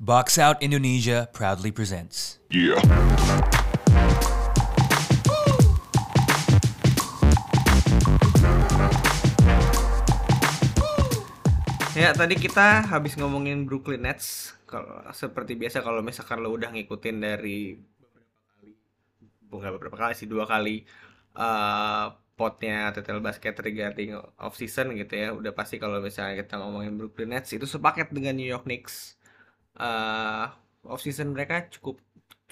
Box Out Indonesia proudly presents. Yeah. Ya tadi kita habis ngomongin Brooklyn Nets. Kalau seperti biasa kalau misalkan lo udah ngikutin dari beberapa kali, bukan beberapa kali sih dua kali eh potnya Tetel Basket regarding off season gitu ya. Udah pasti kalau misalnya kita ngomongin Brooklyn Nets itu sepaket dengan New York Knicks. Eh off season mereka cukup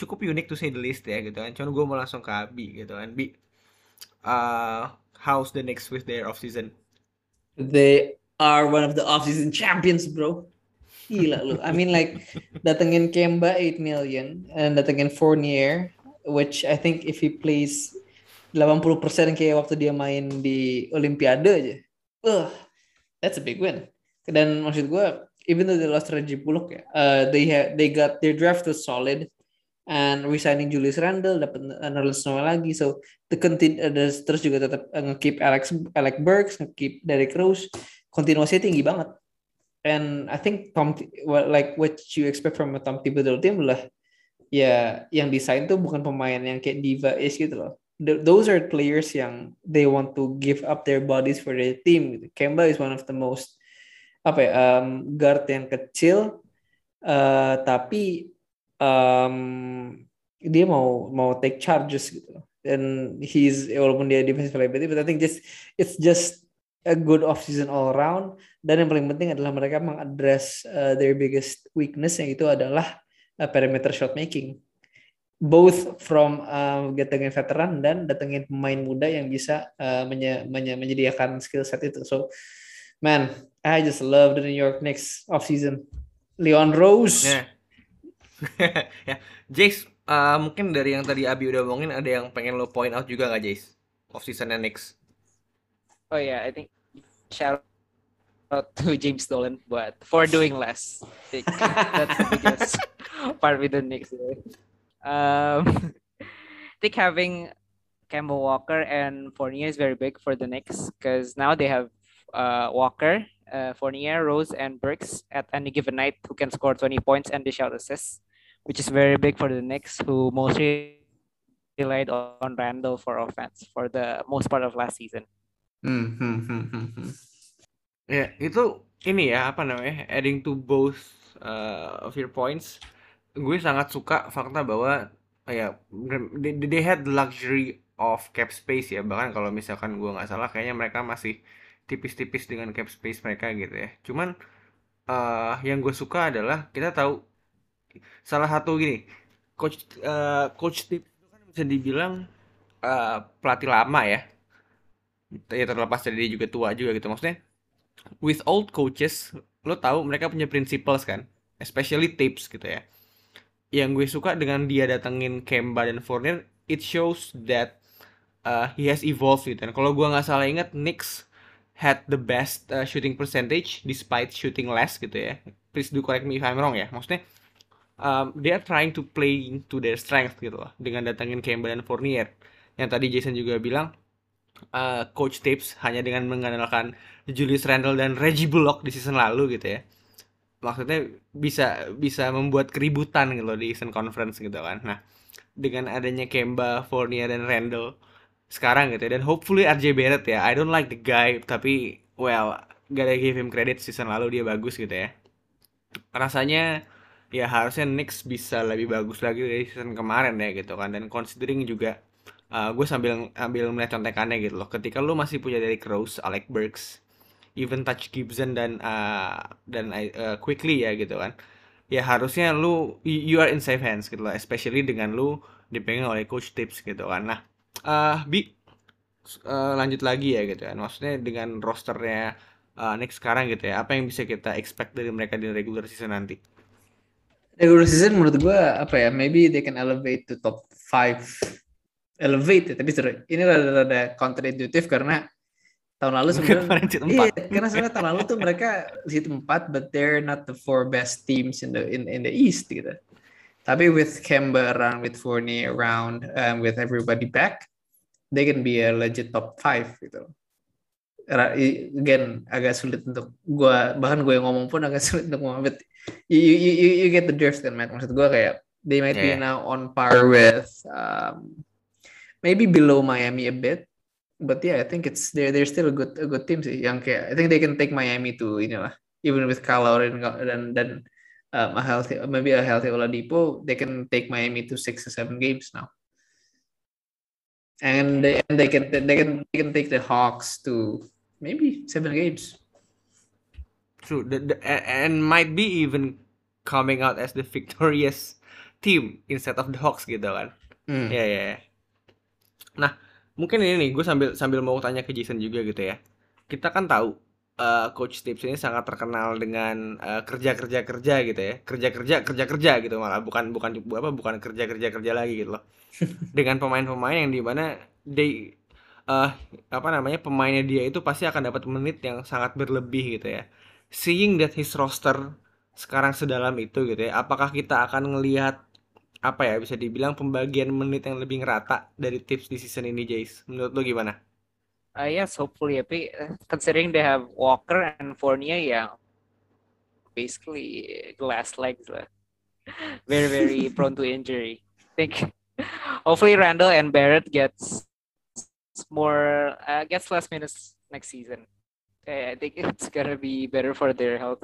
cukup unik tuh say the least ya gitu kan. Cuman gue mau langsung ke Abi gitu kan. Bi, eh how's the Knicks with their off season? They are one of the off-season champions, bro. Gila lu. I mean like datengin Kemba 8 million and datengin Fournier which I think if he plays 80% kayak waktu dia main di Olimpiade aja. Uh, that's a big win. Dan maksud gue even though they lost Reggie Bullock ya, uh, they ha- they got their draft was solid and resigning Julius Randle dapat Nerlens Noel lagi so the contin uh, the- terus juga tetap uh, Alex Alec Burks, nge-keep Derrick Rose kontinuasinya tinggi banget. And I think Tom well, like what you expect from a Tom Thibodeau team lah ya yang desain tuh bukan pemain yang kayak diva is gitu loh. Th- those are players yang they want to give up their bodies for their team. gitu. Kemba is one of the most apa ya um, guard yang kecil uh, tapi um, dia mau mau take charges gitu. And he's walaupun dia defensive liability, but I think just it's just a good off season all around. Dan yang paling penting adalah mereka mengadres uh, their biggest weakness yang itu adalah uh, perimeter shot making. Both from uh, datengin veteran dan datengin pemain muda yang bisa uh, menye- menye- menyediakan skill set itu. So, man, I just love the New York Knicks off season. Leon Rose. Ya. ya. Jace, eh, mungkin dari yang tadi Abi udah omongin ada yang pengen lo point out juga nggak Jace? Off seasonnya Knicks. Oh yeah, I think shout out to James Dolan, but for doing less. That's the biggest part with the Knicks. yeah. Um, I think having Kemba Walker and Fournier is very big for the Knicks because now they have uh, Walker, uh, Fournier, Rose, and Burks at any given night who can score 20 points and dish out assists, which is very big for the Knicks who mostly relied on Randall for offense for the most part of last season. Hmm, hmm, hmm, hmm, hmm. Ya, itu ini ya apa namanya? Adding to both uh, of your points, gue sangat suka fakta bahwa ya they, they had luxury of cap space ya. Bahkan kalau misalkan gue nggak salah, kayaknya mereka masih tipis-tipis dengan cap space mereka gitu ya. Cuman uh, yang gue suka adalah kita tahu salah satu gini, coach uh, coach Tips itu kan bisa dibilang uh, pelatih lama ya. Ya terlepas dari dia juga tua juga gitu. Maksudnya with old coaches lo tahu mereka punya principles kan especially tips gitu ya. Yang gue suka dengan dia datengin Kemba dan Fournier it shows that uh, he has evolved gitu. Dan kalau gue nggak salah ingat Knicks had the best uh, shooting percentage despite shooting less gitu ya. Please do correct me if I'm wrong ya. Maksudnya um, they are trying to play to their strength gitu loh dengan datengin Kemba dan Fournier. Yang tadi Jason juga bilang uh, coach tips hanya dengan mengandalkan Julius Randle dan Reggie Bullock di season lalu gitu ya. Maksudnya bisa bisa membuat keributan gitu loh di Eastern Conference gitu kan. Nah dengan adanya Kemba, Fournier dan Randle sekarang gitu ya. Dan hopefully RJ Barrett ya I don't like the guy tapi well gotta give him credit season lalu dia bagus gitu ya. Rasanya ya harusnya Knicks bisa lebih bagus lagi dari season kemarin ya gitu kan. Dan considering juga uh, gue sambil ambil melihat contekannya gitu loh. Ketika lu masih punya Derrick Rose, Alec Burks, even Touch Gibson dan uh, dan uh, quickly ya gitu kan. Ya harusnya lu you you are in safe hands gitu loh. Especially dengan lu dipegang oleh coach tips gitu kan. Nah uh, bi uh, lanjut lagi ya gitu kan. Maksudnya dengan rosternya uh, next sekarang gitu ya apa yang bisa kita expect dari mereka di regular season nanti? Regular season menurut gue apa ya maybe they can elevate to top 5 elevate ya tapi seru. Ini rada-rada counterintuitive karena tahun lalu sebenarnya iya karena sebenarnya tahun lalu tuh mereka seat 4 but they're not the four best teams in the in in the East gitu tapi with Kemba around with Fournier around um, with everybody back they can be a legit top 5 gitu again agak sulit untuk gua bahkan gue yang ngomong pun agak sulit untuk ngomong but you, you, you, you get the drift kan, Matt. Maksud gue kayak they might be Yeah. now on par with um, maybe below Miami a bit, but yeah, I think it's they're they're still a good a good team sih. Yang kayak I think they can take Miami to you know even with Lowry dan dan, dan um, a healthy maybe a healthy Oladipo, they can take Miami to six or seven games now. And they and they can they can they can take the Hawks to maybe seven games. True, the, the, and might be even coming out as the victorious team instead of the Hawks gitu kan. Hmm. Ya ya. ya. Nah, mungkin ini nih, gue sambil sambil mau tanya ke Jason juga gitu ya. Kita kan tahu uh, Coach Tips ini sangat terkenal dengan uh, kerja kerja kerja gitu ya, kerja kerja kerja kerja gitu malah bukan bukan apa bukan kerja kerja kerja lagi gitu loh. dengan pemain-pemain yang di mana they uh, apa namanya pemainnya dia itu pasti akan dapat menit yang sangat berlebih gitu ya. Seeing that his roster sekarang sedalam itu gitu ya, apakah kita akan ngelihat apa ya bisa dibilang pembagian menit yang lebih ngerata dari tips di season ini Jace menurut lo gimana? Uh, yes, hopefully. Tapi uh, considering they have Walker and Fournier, yeah, basically glass legs lah. Very, very prone to injury. I think hopefully Randall and Barrett gets more, uh, gets less minutes next season. Uh, I think it's gonna be better for their health,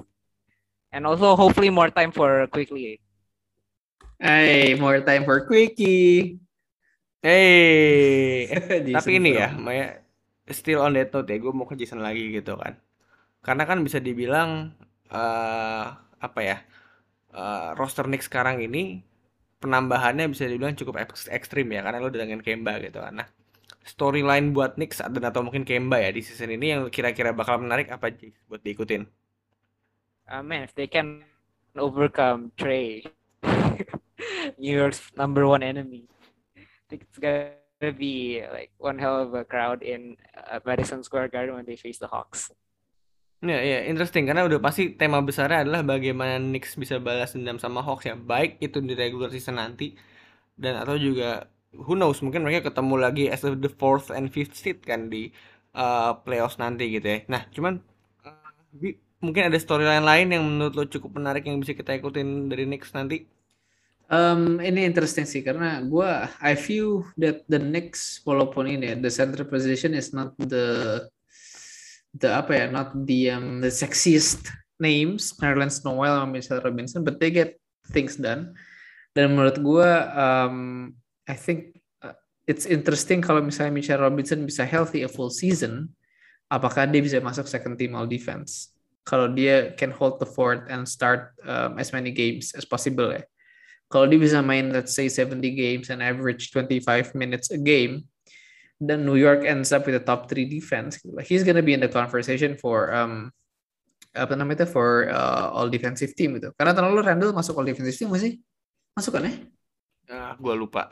and also hopefully more time for quickly. Hey, more time for quickie. Hey, Jason tapi ini ya, Maya, still on that note ya, gue mau ke Jason lagi gitu kan. Karena kan bisa dibilang eh apa ya, eh, roster Knicks sekarang ini penambahannya bisa dibilang cukup eks- ekstrim ya, karena lo dengan Kemba gitu kan. Nah, storyline buat Knicks dan atau mungkin Kemba ya di season ini yang kira-kira bakal menarik apa Jace buat diikutin? Uh, man, if they can overcome Trey, New York's number one enemy, I think it's gonna be like one hell of a crowd in uh, Madison Square Garden when they face the Hawks. Ya, ya, interesting karena udah pasti tema besarnya adalah bagaimana Knicks bisa balas dendam sama Hawks ya, baik itu di regular season nanti dan atau juga who knows mungkin mereka ketemu lagi as the fourth and fifth seed kan di uh, playoffs nanti gitu ya. Nah, cuman uh, mungkin ada storyline lain yang menurut lo cukup menarik yang bisa kita ikutin dari Knicks nanti. Um, ini interesting sih karena gua I view that the Knicks walaupun ini ya, the center position is not the the apa ya not the um, the sexiest names Nerlens Noel sama Mitchell Robinson but they get things done. Dan menurut gua um, I think uh, it's interesting kalau misalnya Mitchell Robinson bisa healthy a full season apakah dia bisa masuk second team all defense? Kalau dia can hold the fort and start um, as many games as possible ya kalau dia bisa main let's say 70 games and average 25 minutes a game then New York ends up with a top three defense. Like he's gonna be in the conversation for um apa namanya itu for uh, all defensive team gitu. Karena tahun lalu Randall masuk all defensive team masih masuk kan ya? Ah, gua lupa.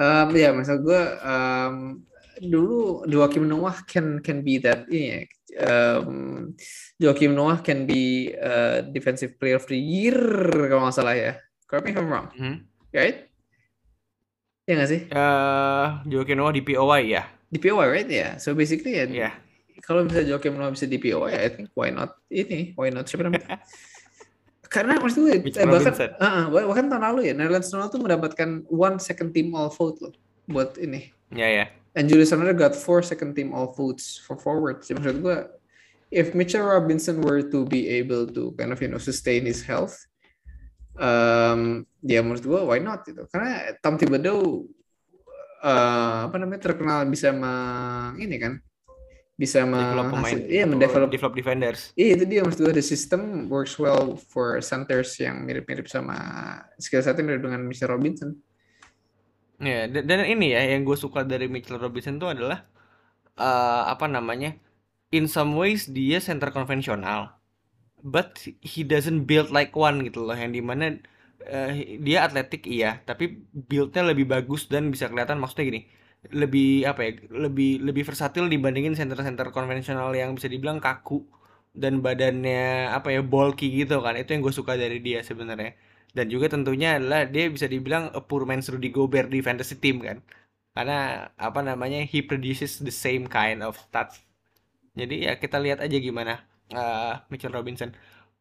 um, ya maksud gue um, dulu Joakim Noah can can be that ini ya um, Joakim Noah can be uh, defensive player of the year kalau nggak salah ya correct me if I'm wrong. Hmm. right? Ya nggak sih? Eh, Joakim Noah di POY ya. di POI right? Ya. So basically ya Iya. kalau bisa Joakim Noah bisa di POI I think why not ini? Why not? Siapa namanya karena maksud gue eh, bahkan ah, ah, bah- bahkan tahun lalu ya Nerlens Noel tuh mendapatkan one second team all vote loh buat ini. Ya ya. and Julius Randle got four second team all votes for forwards. Jadi maksud gue if Mitchell Robinson were to be able to kind of you know sustain his health um, ya menurut gue why not gitu karena Tom Thibodeau eh, apa namanya terkenal bisa meng ini kan bisa Develop pemain. menghasil iya mendevelop develop defenders. Iya itu dia maksud gue the system works well for centers yang mirip-mirip sama skill setnya mirip dengan Mr. Robinson. Ya, dan, dan ini ya yang gue suka dari Mitchell Robinson itu adalah eh, apa namanya? In some ways dia center konvensional, but he doesn't build like one gitu loh. Yang di mana eh, dia atletik iya, tapi buildnya lebih bagus dan bisa kelihatan maksudnya gini, lebih apa ya? Lebih lebih versatil dibandingin center-center konvensional yang bisa dibilang kaku dan badannya apa ya bulky gitu kan. Itu yang gue suka dari dia sebenarnya. Dan juga tentunya adalah dia bisa dibilang a poor man's Rudy Gobert di fantasy team kan. Karena apa namanya he produces the same kind of stats. Jadi ya kita lihat aja gimana uh, Mitchell Robinson.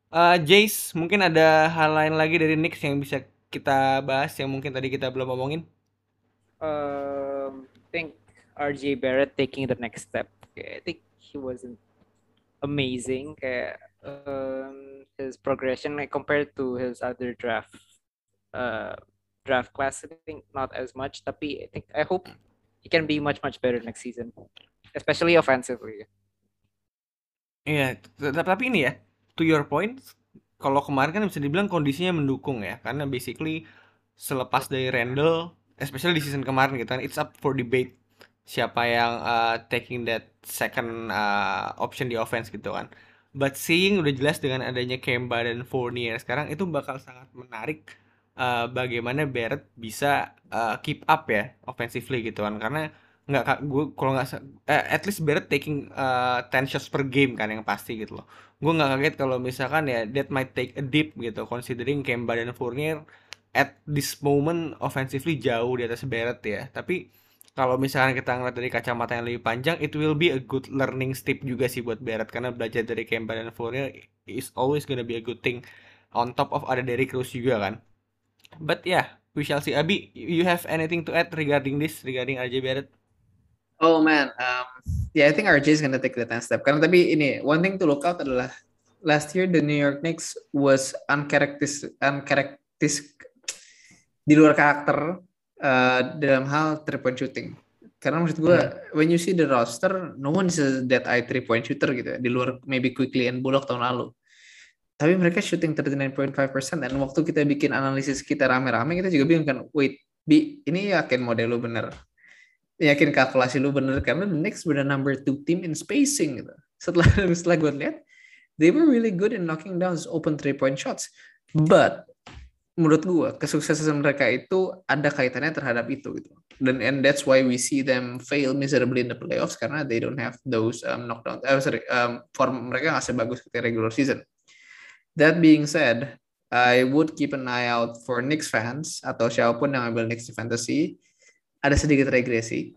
Eh, Jace, mungkin ada hal lain lagi dari Knicks yang bisa kita bahas yang mungkin tadi kita belum ngomongin? Um, think RJ Barrett taking the next step. I think he wasn't amazing. Kayak um, his progression like, compared to his other draft uh, draft class, I think not as much. Tapi I think I hope he can be much much better next season, especially offensively. Iya, t- tapi ini ya, to your point, kalau kemarin kan bisa dibilang kondisinya mendukung ya, karena basically selepas dari Randall, especially di season kemarin gitu kan, it's up for debate siapa yang uh, taking that second uh, option di offense gitu kan. But seeing udah jelas dengan adanya Kemba dan Fournier sekarang itu bakal sangat menarik uh, bagaimana Barrett bisa uh, keep up ya offensively gitu kan karena nggak kak. Gue kalau nggak eh, at least Barrett taking uh, 10 shots per game kan yang pasti gitu loh. Gue nggak kaget kalau misalkan ya that might take a dip gitu considering Kemba dan Fournier at this moment offensively jauh di atas Barrett ya. Tapi kalau misalkan kita ngeliat dari kacamata yang lebih panjang it will be a good learning step juga sih buat Barrett. Karena belajar dari Kemba dan Fournier is always gonna be a good thing on top of ada Derrick Rose juga kan. But yeah we shall see. Abi you have anything to add regarding this regarding RJ Barrett Oh man, um, yeah, I think RJ is gonna take the 10 step. Karena tapi ini one thing to look out adalah last year the New York Knicks was uncharacteristic, uncharacteristic di luar karakter uh, dalam hal three point shooting. Karena maksud gue, when you see the roster, no one is a that eye three point shooter gitu ya. Di luar maybe quickly and Bullock tahun lalu. Tapi mereka shooting 39.5% dan waktu kita bikin analisis kita rame-rame kita juga bingung kan, wait, Bi, ini yakin model lu bener yakin kalkulasi lu bener karena the Knicks the number two team in spacing gitu. Setelah setelah gue lihat, they were really good in knocking down open three point shots. But menurut gue kesuksesan mereka itu ada kaitannya terhadap itu gitu. Dan and that's why we see them fail miserably in the playoffs karena they don't have those um, knockdown. Uh, sorry, um, form mereka nggak sebagus ketika regular season. That being said, I would keep an eye out for Knicks fans atau siapa pun yang ambil Knicks di fantasy ada sedikit regresi.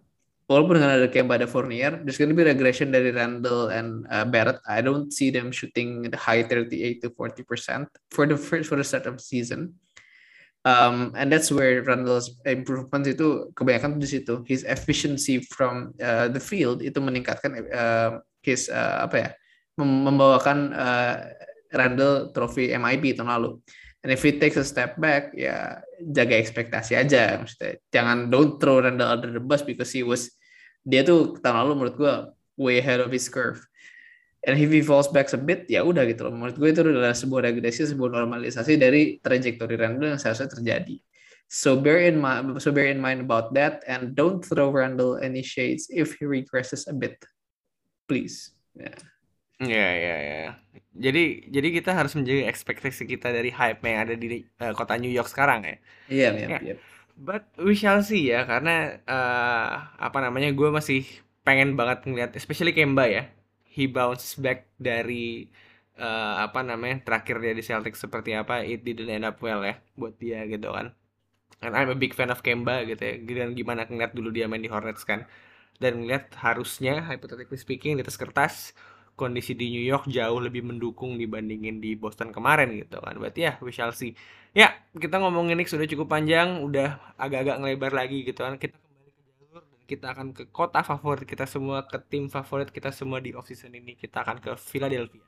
Walaupun dengan ada Kemba ada Fournier, there's to be regression dari Randall and uh, Barrett. I don't see them shooting the high 38 to 40 percent for the first for the start of season. Um, and that's where Randall's improvements itu kebanyakan di situ. His efficiency from uh, the field itu meningkatkan uh, his uh, apa ya mem membawakan uh, Randall trofi MIP tahun lalu. And if he takes a step back, ya jaga ekspektasi aja. Maksudnya, jangan don't throw Randall under the bus because he was dia tuh tahun lalu menurut gue way ahead of his curve. And if he falls back a bit, ya udah gitu loh. Menurut gue itu adalah sebuah regresi, sebuah normalisasi dari trajektori Randall yang seharusnya terjadi. So bear in mind, so bear in mind about that, and don't throw Randall any shades if he regresses a bit, please. Yeah. Ya ya ya. Jadi jadi kita harus menjaga ekspektasi kita dari hype yang ada di uh, kota New York sekarang ya. Iya, iya, Ya. iya. But we shall see ya karena uh, apa namanya gue masih pengen banget ngeliat especially Kemba ya. He bounce back dari uh, apa namanya terakhir dia di Celtics seperti apa it didn't end up well ya buat dia gitu kan. And I'm a big fan of Kemba gitu ya. Dan gimana ngeliat dulu dia main di Hornets kan. Dan ngeliat harusnya hypothetically speaking di atas kertas kondisi di New York jauh lebih mendukung dibandingin di Boston kemarin gitu kan. Berarti ya we shall see. Ya, kita ngomongin Knicks sudah cukup panjang, udah agak-agak ngelebar lagi gitu kan. Kita kembali ke jalur dan kita akan ke kota favorit kita semua, ke tim favorit kita semua di offseason ini. Kita akan ke Philadelphia.